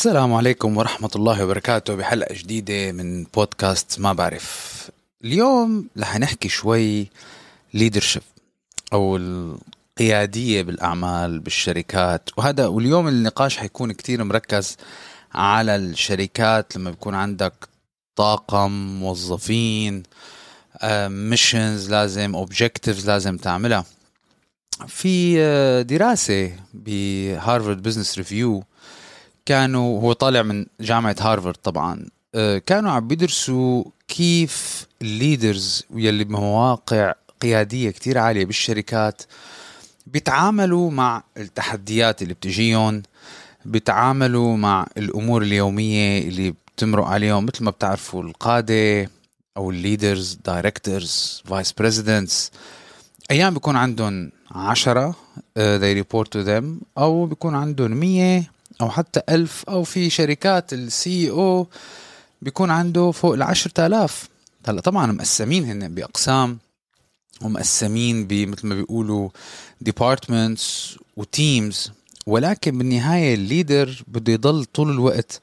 السلام عليكم ورحمة الله وبركاته. بحلقة جديدة من بودكاست ما بعرف. اليوم رح نحكي شوي leadership أو القيادية بالأعمال بالشركات. وهذا واليوم النقاش حيكون كتير مركز على الشركات. لما بيكون عندك طاقم موظفين missions لازم objectives لازم تعملها. في آه، دراسة بهارفارد بزنس ريفيو كانوا هو طالع من جامعة هارفارد طبعا. آه، كانوا عم بيدرسوا كيف ال leaders يلي بمواقع قيادية كتير عالية بالشركات بيتعاملوا مع التحديات اللي بتجيهم بيتعاملوا مع الأمور اليومية اللي بتمرق عليهم مثل ما بتعرفوا القادة أو ال leaders directors vice presidents أيام بيكون عندهم عشرة uh, they report to them أو بيكون عندهم مية. أو حتى ألف أو في شركات ال CEO بيكون عنده فوق العشرة آلاف. هلا طبعا مقسمين هن بأقسام ومقسمين بمثل ما بيقولوا departments و teams ولكن بالنهاية ال leader بده يضل طول الوقت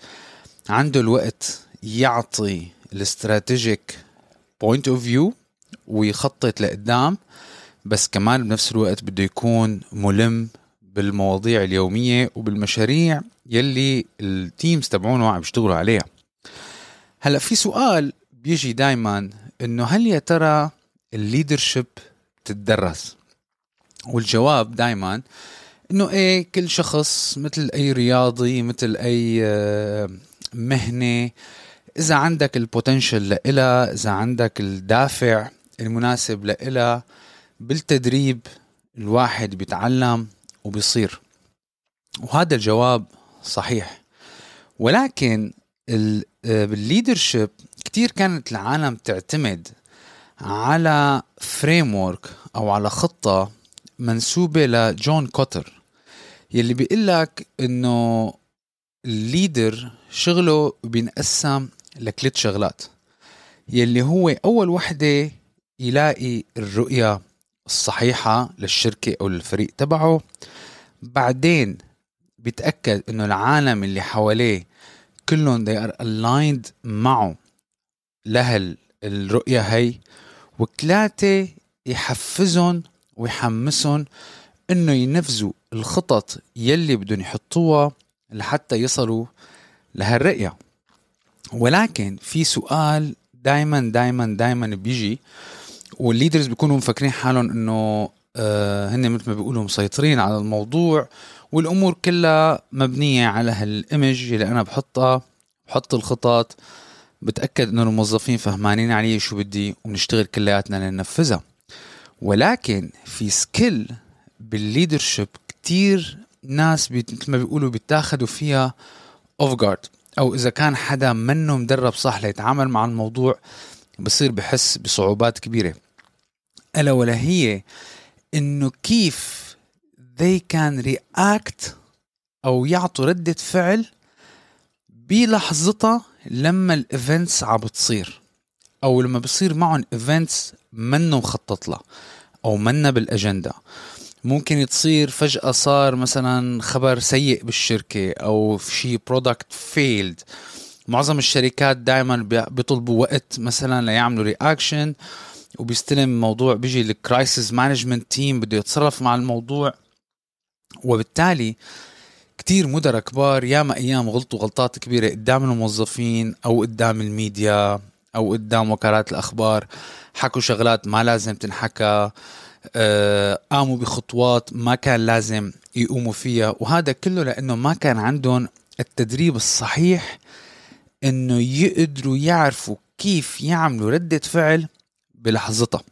عنده الوقت يعطي ال strategic point of view ويخطط لقدام بس كمان بنفس الوقت بده يكون ملم بالمواضيع اليومية وبالمشاريع يلي ال teams تبعونه عم يشتغلوا عليها. هلأ في سؤال بيجي دائما إنه هل يا ترى ال leadership تتدرس؟ والجواب دائما إنه إيه كل شخص مثل أي رياضي مثل أي آه، مهنة إذا عندك ال potential لإلها إذا عندك الدافع المناسب لإلها بالتدريب الواحد بيتعلم وبيصير. وهذا الجواب صحيح. ولكن بال leadership كتير كانت العالم تعتمد على frame أو على خطة منسوبة لجون كوتر يلي بيقول لك إنه ال leader شغله بينقسم لثلاث شغلات يلي هو أول وحدة يلاقي الرؤية الصحيحة للشركه أو للفريق تبعه. بعدين بيتأكد إنه العالم اللي حواليه كلهم they are aligned معه. لهال الرؤية هي وثلاثة يحفزهم ويحمسهم إنه ينفذوا الخطط يلي بدهم يحطوها لحتى يصلوا لهالرؤية. ولكن في سؤال دايما دايما دايما بيجي. وال leaders بيكونوا مفكرين حالهم إنه آه هن مثل ما بيقولوا مسيطرين على الموضوع والأمور كلها مبنية على هال image اللي أنا بحطها بحط الخطط بتأكد إنه الموظفين فهمانين علي شو بدي وبنشتغل كلياتنا لننفذها. ولكن في skill بال leadership كتير ناس مثل ما بيقولوا بيتاخدوا فيها off guard أو إذا كان حدا منه مدرب صح ليتعامل مع الموضوع بصير بحس بصعوبات كبيرة. ألا ولا هي إنه كيف they can react أو يعطوا ردة فعل بلحظتها لما ال events عم بتصير أو لما بصير معهم events منه مخطط لها أو منا بالأجندة. ممكن تصير فجأة صار مثلا خبر سيء بالشركة أو شيء product failed معظم الشركات دائما بيطلبوا وقت مثلا ليعملوا reaction وبيستلم موضوع بيجي ال crisis management team بده يتصرف مع الموضوع. وبالتالي كتير مدراء كبار ياما أيام غلطوا غلطات كبيرة قدام الموظفين أو قدام الميديا أو قدام وكالات الأخبار. حكوا شغلات ما لازم تنحكى آه، قاموا بخطوات ما كان لازم يقوموا فيها. وهذا كله لأنه ما كان عندهم التدريب الصحيح إنه يقدروا يعرفوا كيف يعملوا ردة فعل بلحظتها.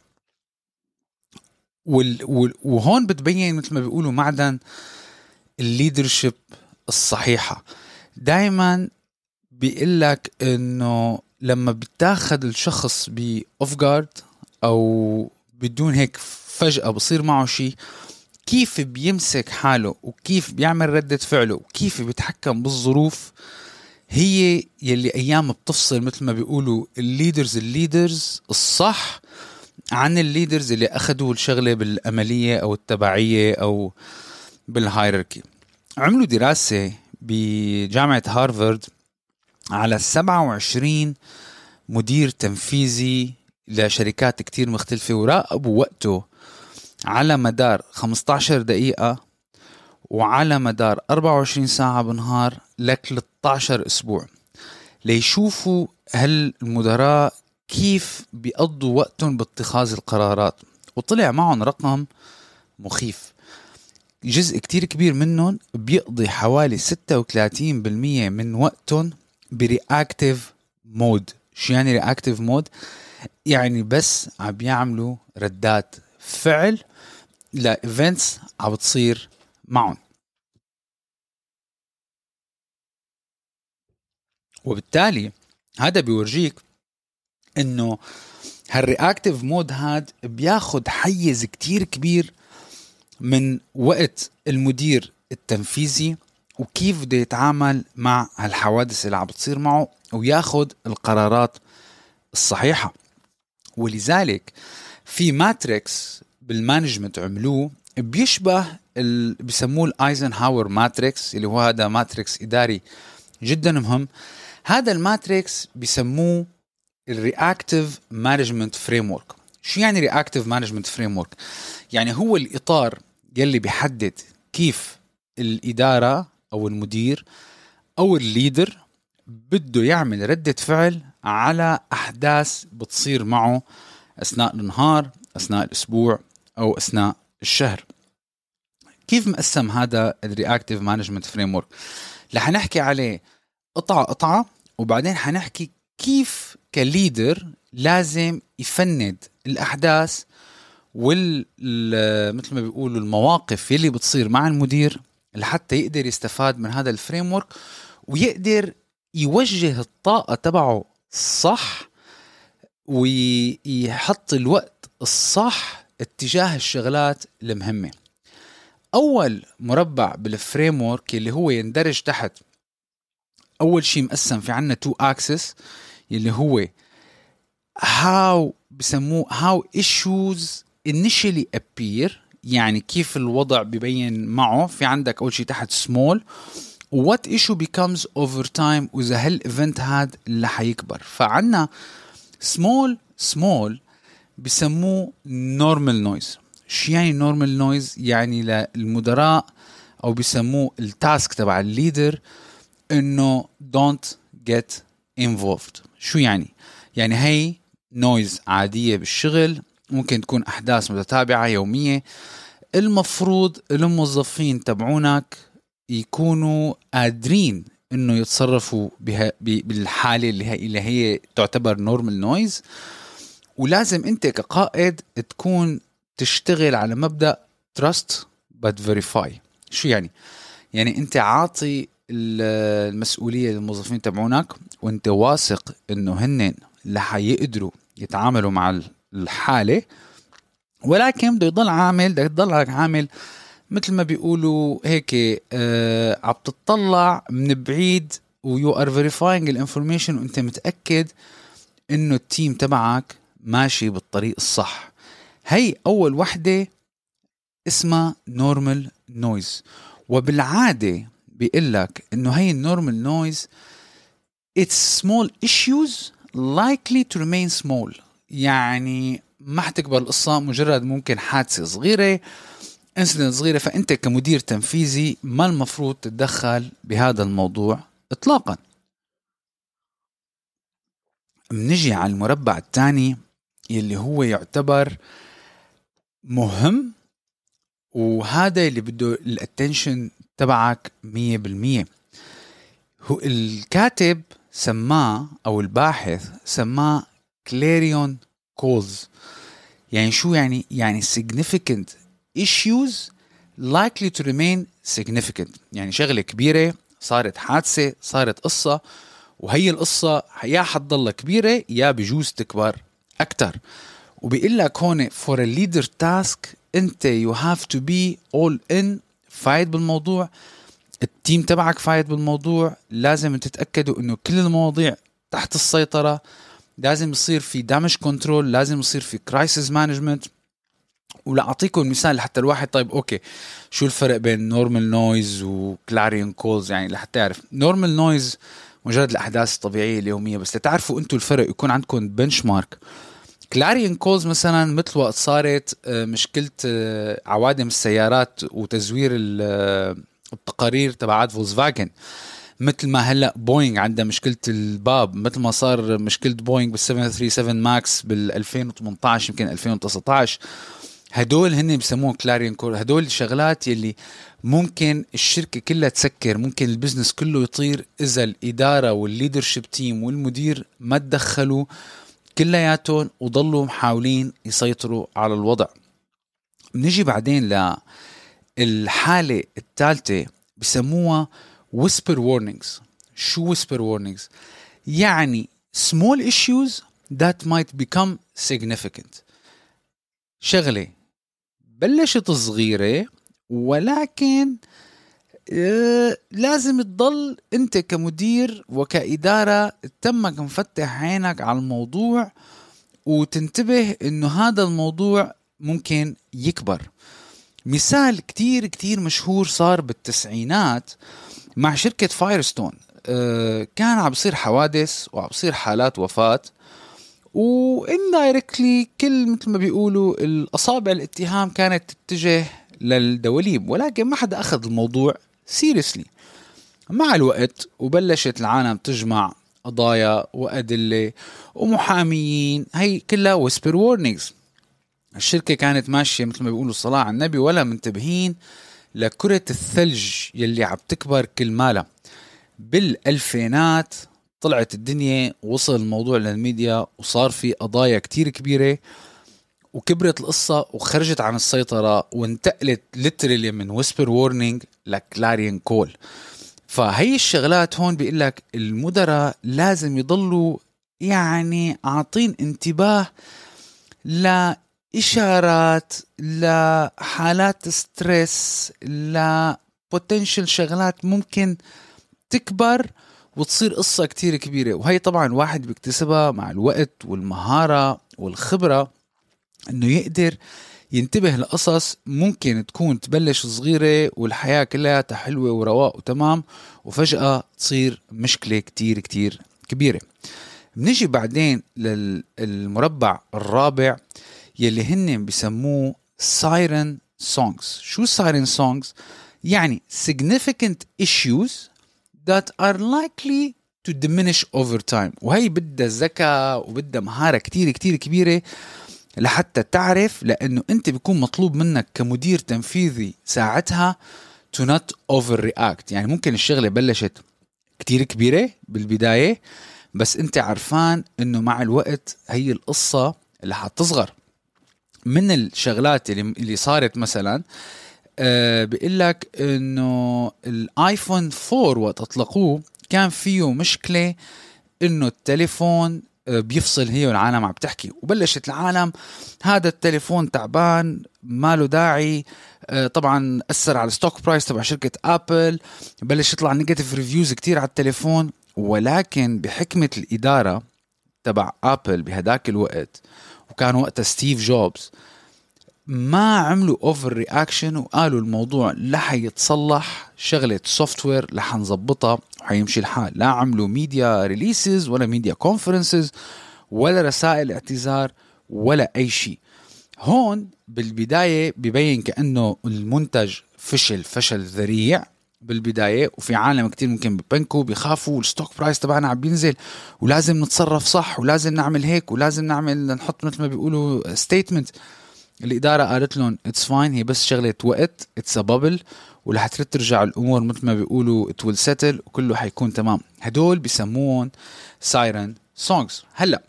وال وال وهون بتبين مثل ما بيقولوا معدن الليدرشيب الصحيحة. دائما بيقول لك إنه لما بتاخذ الشخص ب off guard أو بدون هيك فجأة بصير معه شيء كيف بيمسك حاله وكيف بيعمل ردة فعله وكيف بيتحكم بالظروف هي يلي أيام بتفصل مثل ما بيقولوا ال leaders ال leaders الصح عن ال leaders اللي اخذوا الشغلة بالأملية أو التبعية أو بالهايراركي عملوا دراسة بجامعة هارفارد على 27 مدير تنفيذي لشركات كتير مختلفة وراقبوا وقته على مدار 15 دقيقة وعلى مدار 24 ساعة بالنهار ل 13 أسبوع. ليشوفوا هل المدراء كيف بيقضوا وقتهم باتخاذ القرارات. وطلع معهم رقم مخيف. جزء كتير كبير منهم بيقضي حوالي 36% من وقتهم ب reactive mode. شو يعني reactive mode؟ يعني بس عم بيعملوا ردات فعل ل events عم بتصير معهم. وبالتالي هذا بيورجيك إنه هال reactive mode هاد بياخد حيز كتير كبير من وقت المدير التنفيذي وكيف بده يتعامل مع هالحوادث اللي عم بتصير معه وياخد القرارات الصحيحة. ولذلك في matrix بال management عملوه بيشبه ال... بسموه الايزنهاور matrix اللي هو هذا matrix إداري جدا مهم. هذا ال matrix بسموه ال reactive management framework شو يعني reactive management framework يعني هو الإطار يلي بيحدد كيف الإدارة أو المدير أو ال leader بده يعمل ردة فعل على أحداث بتصير معه أثناء النهار أثناء الأسبوع أو أثناء الشهر. كيف مقسم هذا ال reactive management framework رح نحكي عليه قطعة قطعة. وبعدين حنحكي كيف ك leader لازم يفند الأحداث وال مثل ما بيقولوا المواقف يلي بتصير مع المدير لحتى يقدر يستفاد من هذا ال frame ويقدر يوجه الطاقة تبعه صح ويحط الوقت الصح اتجاه الشغلات المهمة. أول مربع بال frame اللي هو يندرج تحت أول شيء مقسم في عنا two axes اللي هو how بسموه how issues initially appear يعني كيف الوضع ببين معه. في عندك أول شيء تحت small what issue becomes over time وإذا هال event هاد اللي حيكبر فعنا small small بسموه normal noise. شو يعني normal noise يعني للمدراء أو بسموه ال task تبع ال leader انه don't get involved. شو يعني؟ يعني هي noise عادية بالشغل ممكن تكون أحداث متتابعة يومية. المفروض الموظفين تبعونك يكونوا قادرين إنه يتصرفوا بها بالحالة اللي هي اللي هي تعتبر normal noise ولازم أنت كقائد تكون تشتغل على مبدأ trust but verify شو يعني؟ يعني أنت عاطي المسؤولية للموظفين تبعونك وانت واثق انه هن رح يقدروا يتعاملوا مع الحالة. ولكن بده يضل عامل بدك تضلك عامل مثل ما بيقولوا هيك آه عم تطلع من بعيد و you are verifying ال information وانت متأكد انه ال team تبعك ماشي بالطريق الصح. هي أول وحدة اسمها normal noise وبالعادة بيقول لك إنه هي ال normal noise it's small issues likely to remain small. يعني ما حتكبر القصة مجرد ممكن حادثة صغيرة incident صغيرة. فأنت كمدير تنفيذي ما المفروض تتدخل بهذا الموضوع اطلاقا. بنجي على المربع الثاني يلي هو يعتبر مهم وهذا اللي بده ال attention تبعك مية بالمية. هو الكاتب سماه أو الباحث سماه clarion calls. يعني شو يعني؟ يعني significant issues likely to remain significant. يعني شغلة كبيرة صارت حادثة صارت قصة وهي القصة يا حتضلها كبيرة يا بجوز تكبر أكثر وبيقول لك هون for a leader task أنت you have to be all in فايت بالموضوع. ال team تبعك فايت بالموضوع. لازم تتأكدوا انه كل المواضيع تحت السيطرة. لازم يصير في damage control لازم يصير في crisis management ولاعطيكم مثال لحتى الواحد طيب okay شو الفرق بين normal noise و clarion calls يعني لحتى يعرف. normal noise مجرد الأحداث الطبيعية اليومية بس لتعرفوا أنتم الفرق يكون عندكم benchmark clarion calls مثلا مثل وقت صارت آه، مشكله آه، عوادم السيارات وتزوير آه، التقارير تبعات فولكس فاجن مثل ما هلأ بوينغ عندها مشكلة الباب مثل ما صار مشكلة بوينغ بال 737 Max بال 2018 يمكن 2019 هدول هن بسموهم clarion call هدول الشغلات يلي ممكن الشركة كلها تسكر ممكن ال business كله يطير إذا الإدارة وال leadership team والمدير ما تدخلوا كلياتهم وضلوا محاولين يسيطروا على الوضع. نجي بعدين للحالة الثالثة بسموها whisper warnings. شو whisper warnings يعني small issues that might become significant. شغلة بلشت صغيرة ولكن لازم تضل انت كمدير وكإدارة تمك مفتح عينك على الموضوع وتنتبه إنه هذا الموضوع ممكن يكبر. مثال كتير كتير مشهور صار بالتسعينات مع شركة فايرستون آه، كان عم بصير حوادث وعم بصير حالات وفاة و indirectly كل مثل ما بيقولوا الأصابع الاتهام كانت تتجه للدواليب ولكن ما حدا أخذ الموضوع seriously مع الوقت وبلشت العالم تجمع قضايا وأدلة ومحاميين. هي كلها whisper warnings الشركة كانت ماشية مثل ما بيقولوا الصلاه على النبي ولا منتبهين لكرة الثلج يلي عم تكبر كل مالها بالألفينات طلعت الدنيا وصل الموضوع للميديا وصار في قضايا كتير كبيرة. وكبرت القصة وخرجت عن السيطرة وانتقلت literally من whisper warning ل clarion call فهي الشغلات هون بيقول لك المدراء لازم يضلوا يعني عاطين انتباه لإشارات لحالات ستريس لبوتنشل شغلات ممكن تكبر وتصير قصة كتير كبيرة. وهي طبعا واحد بيكتسبها مع الوقت والمهارة والخبرة. إنه يقدر ينتبه لقصص ممكن تكون تبلش صغيرة والحياة كلها حلوة ورواق وتمام وفجأة تصير مشكلة كتير كتير كبيرة. بنجي بعدين للمربع الرابع يلي هن بسموه siren songs شو siren songs يعني significant issues that are likely to diminish over time. وهي بدها ذكاء وبدها مهارة كتير كتير كبيرة لحتى تعرف لأنه أنت بيكون مطلوب منك كمدير تنفيذي ساعتها to not overreact. يعني ممكن الشغلة بلشت كتير كبيرة بالبداية بس أنت عرفان إنه مع الوقت هي القصة اللي حتصغر من الشغلات اللي اللي صارت مثلا آه بيقول لك إنه ال iPhone 4 وقت أطلقوه كان فيه مشكلة إنه التليفون بيفصل هي والعالم عم تحكي وبلشت العالم هذا التليفون تعبان ما له داعي. آه، طبعا أثر على ال stock price تبع شركة ابل بلش يطلع negative reviews كتير على التليفون. ولكن بحكمة الإدارة تبع ابل بهداك الوقت وكان وقتها ستيف جوبز ما عملوا overreaction وقالوا الموضوع لا حيتصلح شغلة software رح نظبطها وحيمشي الحال. لا عملوا media releases ولا media conferences ولا رسائل اعتذار ولا أي شيء. هون بالبداية ببين كأنه المنتج فشل فشل ذريع بالبداية وفي عالم كتير ممكن ببنكوا بيخافوا ال stock price تبعنا عم بينزل ولازم نتصرف صح ولازم نعمل هيك ولازم نعمل نحط مثل ما بيقولوا statement الإدارة قالت لهم it's fine هي بس شغله وقت it's bubble ورح ترجع الأمور مثل ما بيقولوا it will settle وكله حيكون تمام. هدول بسموهم siren songs هلا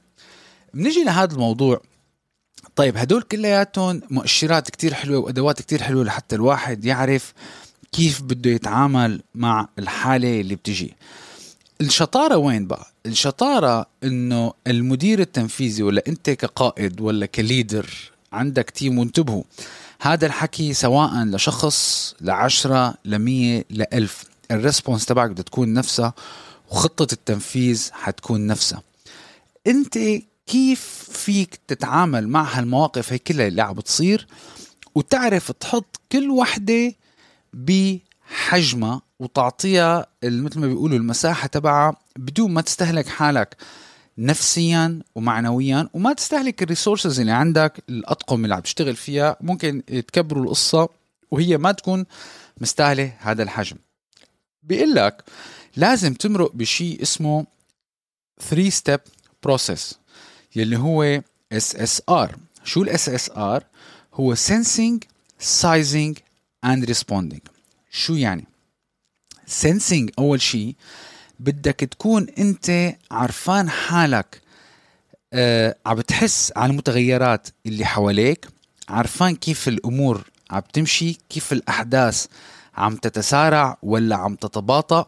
بنجي لهذا الموضوع. طيب هدول كلياتهم مؤشرات كتير حلوة وأدوات كتير حلوة لحتى الواحد يعرف كيف بده يتعامل مع الحالة اللي بتجي. الشطارة وين بقى؟ الشطارة إنه المدير التنفيذي ولا أنت كقائد ولا ك leader عندك team وانتبهوا. هذا الحكي سواء لشخص لعشرة لمية لألف. ال response تبعك بدها تكون نفسها وخطة التنفيذ حتكون نفسها. أنت كيف فيك تتعامل مع هالمواقف؟ هي كلها اللي عم بتصير. وتعرف تحط كل وحدة بحجمها وتعطيها مثل ما بيقولوا المساحة تبعها بدون ما تستهلك حالك. نفسيا ومعنويا وما تستهلك ال resources اللي عندك الأطقم اللي عم تشتغل فيها. ممكن تكبروا القصة وهي ما تكون مستاهلة هذا الحجم. بيقول لك لازم تمرق بشيء اسمه 3 step process يلي هو SSR شو ال SSR هو sensing sizing and responding. شو يعني؟ sensing أول شيء بدك تكون انت عرفان حالك. آه عم بتحس على المتغيرات اللي حواليك عرفان كيف الأمور عم تمشي كيف الأحداث عم تتسارع ولا عم تتباطأ.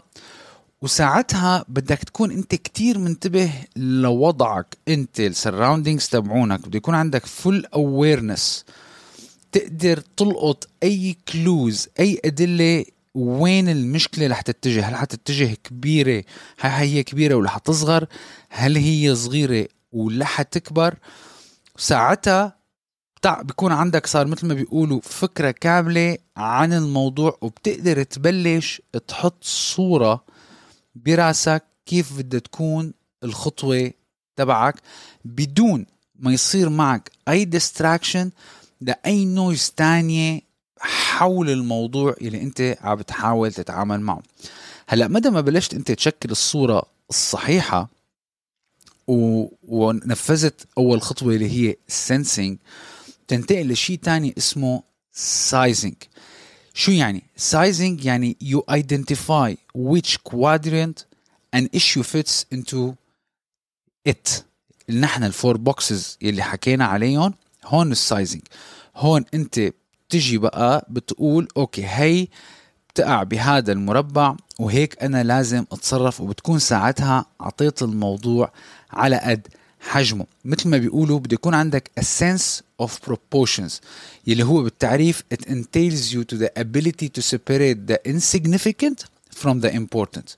وساعتها بدك تكون انت كتير منتبه لوضعك انت ال surroundings تبعونك. بده يكون عندك full awareness تقدر تلقط أي clues أي أدلة وين المشكلة رح تتجه؟ هل حتتجه كبيرة؟ هل هي كبيرة ولا حتصغر هل هي صغيرة ولا حتكبر ساعتها بيكون عندك صار مثل ما بيقولوا فكرة كاملة عن الموضوع وبتقدر تبلش تحط صورة براسك كيف بدها تكون الخطوة تبعك بدون ما يصير معك أي distraction لأي noise تانية حول الموضوع اللي انت عم بتحاول تتعامل معه. هلا مدى ما بلشت انت تشكل الصورة الصحيحة و... ونفذت أول خطوة اللي هي sensing تنتقل لشيء تاني اسمه sizing شو يعني؟ sizing يعني identify which quadrant an issue fits into it. اللي نحن ال four boxes اللي حكينا عليهم هون ال sizing هون انت بتجي بقى بتقول okay هي بتقع بهذا المربع وهيك أنا لازم أتصرف وبتكون ساعتها أعطيت الموضوع على قد حجمه. مثل ما بيقولوا بده يكون عندك a sense of proportions يلي هو بالتعريف it entails you to the ability to separate the insignificant from the important.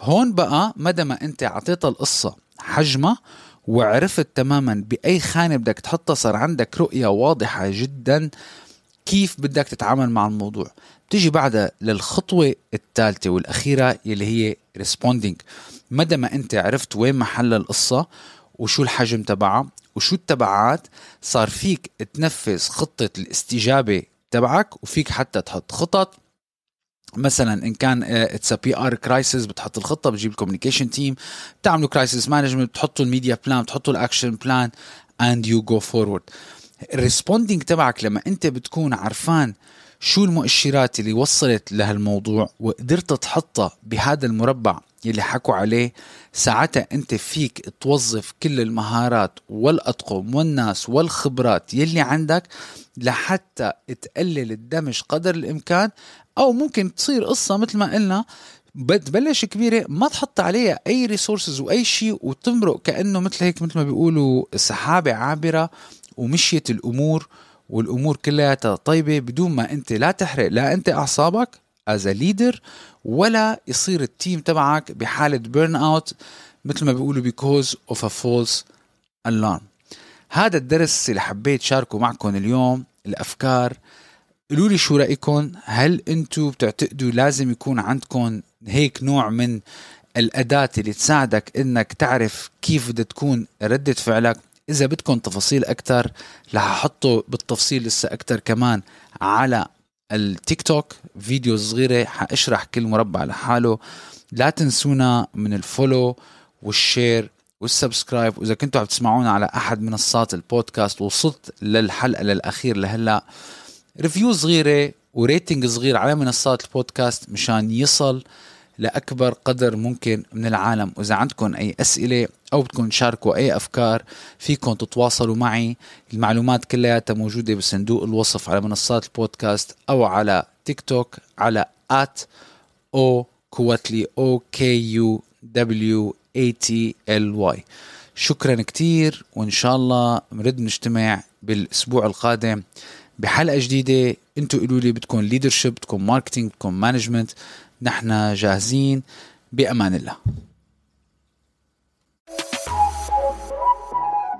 هون بقى مدى ما أنت أعطيت القصة حجمها وعرفت تماما بأي خانة بدك تحطها صار عندك رؤية واضحة جدا كيف بدك تتعامل مع الموضوع. بتيجي بعدها للخطوة الثالثة والأخيرة يلي هي responding. مدى ما أنت عرفت وين محل القصة وشو الحجم تبعها وشو التبعات صار فيك تنفذ خطة الاستجابة تبعك وفيك حتى تحط خطط. مثلا إن كان it's PR crisis بتحط الخطة بتجيب ال communication team بتعملوا crisis management بتحطوا ال media plan بتحطوا ال action plan and you go forward ال responding تبعك لما أنت بتكون عرفان شو المؤشرات اللي وصلت لهالموضوع وقدرت تحطها بهذا المربع يلي حكوا عليه ساعتها أنت فيك توظف كل المهارات والأطقم والناس والخبرات يلي عندك لحتى تقلل ال damage قدر الإمكان أو ممكن تصير قصة مثل ما قلنا بتبلش كبيرة ما تحط عليها أي resources وأي شيء وتمرق كأنه مثل هيك مثل ما بيقولوا سحابة عابرة ومشيت الأمور والأمور كلها طيبة بدون ما أنت لا تحرق لا أنت أعصابك as leader ولا يصير ال team تبعك بحالة burn out مثل ما بيقولوا because of a false alarm هذا الدرس اللي حبيت شاركه معكم اليوم الأفكار. قولوا لي شو رأيكم؟ هل أنتم بتعتقدوا لازم يكون عندكم هيك نوع من الأداة اللي تساعدك إنك تعرف كيف بدها تكون ردة فعلك؟ إذا بدكم تفاصيل أكثر رح أحطه بالتفصيل لسه أكثر كمان على التيك توك. فيديو صغيرة حاشرح كل مربع لحاله. لا تنسونا من ال follow وال share وال subscribe. وإذا كنتوا عم تسمعونا على أحد منصات البودكاست وصلت للحلقة للأخير لهلأ review صغيرة و rating صغير على منصات البودكاست مشان يصل لأكبر قدر ممكن من العالم. وإذا عندكم أي أسئلة أو بدكم تشاركوا أي أفكار فيكم تتواصلوا معي. المعلومات كلها موجودة بصندوق الوصف على منصات البودكاست أو على تيك توك على at أو كواتلي O K U W A T L Y شكرا كتير وإن شاء الله بنرد نجتمع بالأسبوع القادم بحلقة جديدة. أنتوا قولوا لي بدكم leadership بدكم marketing بدكم management نحن جاهزين. بأمان الله.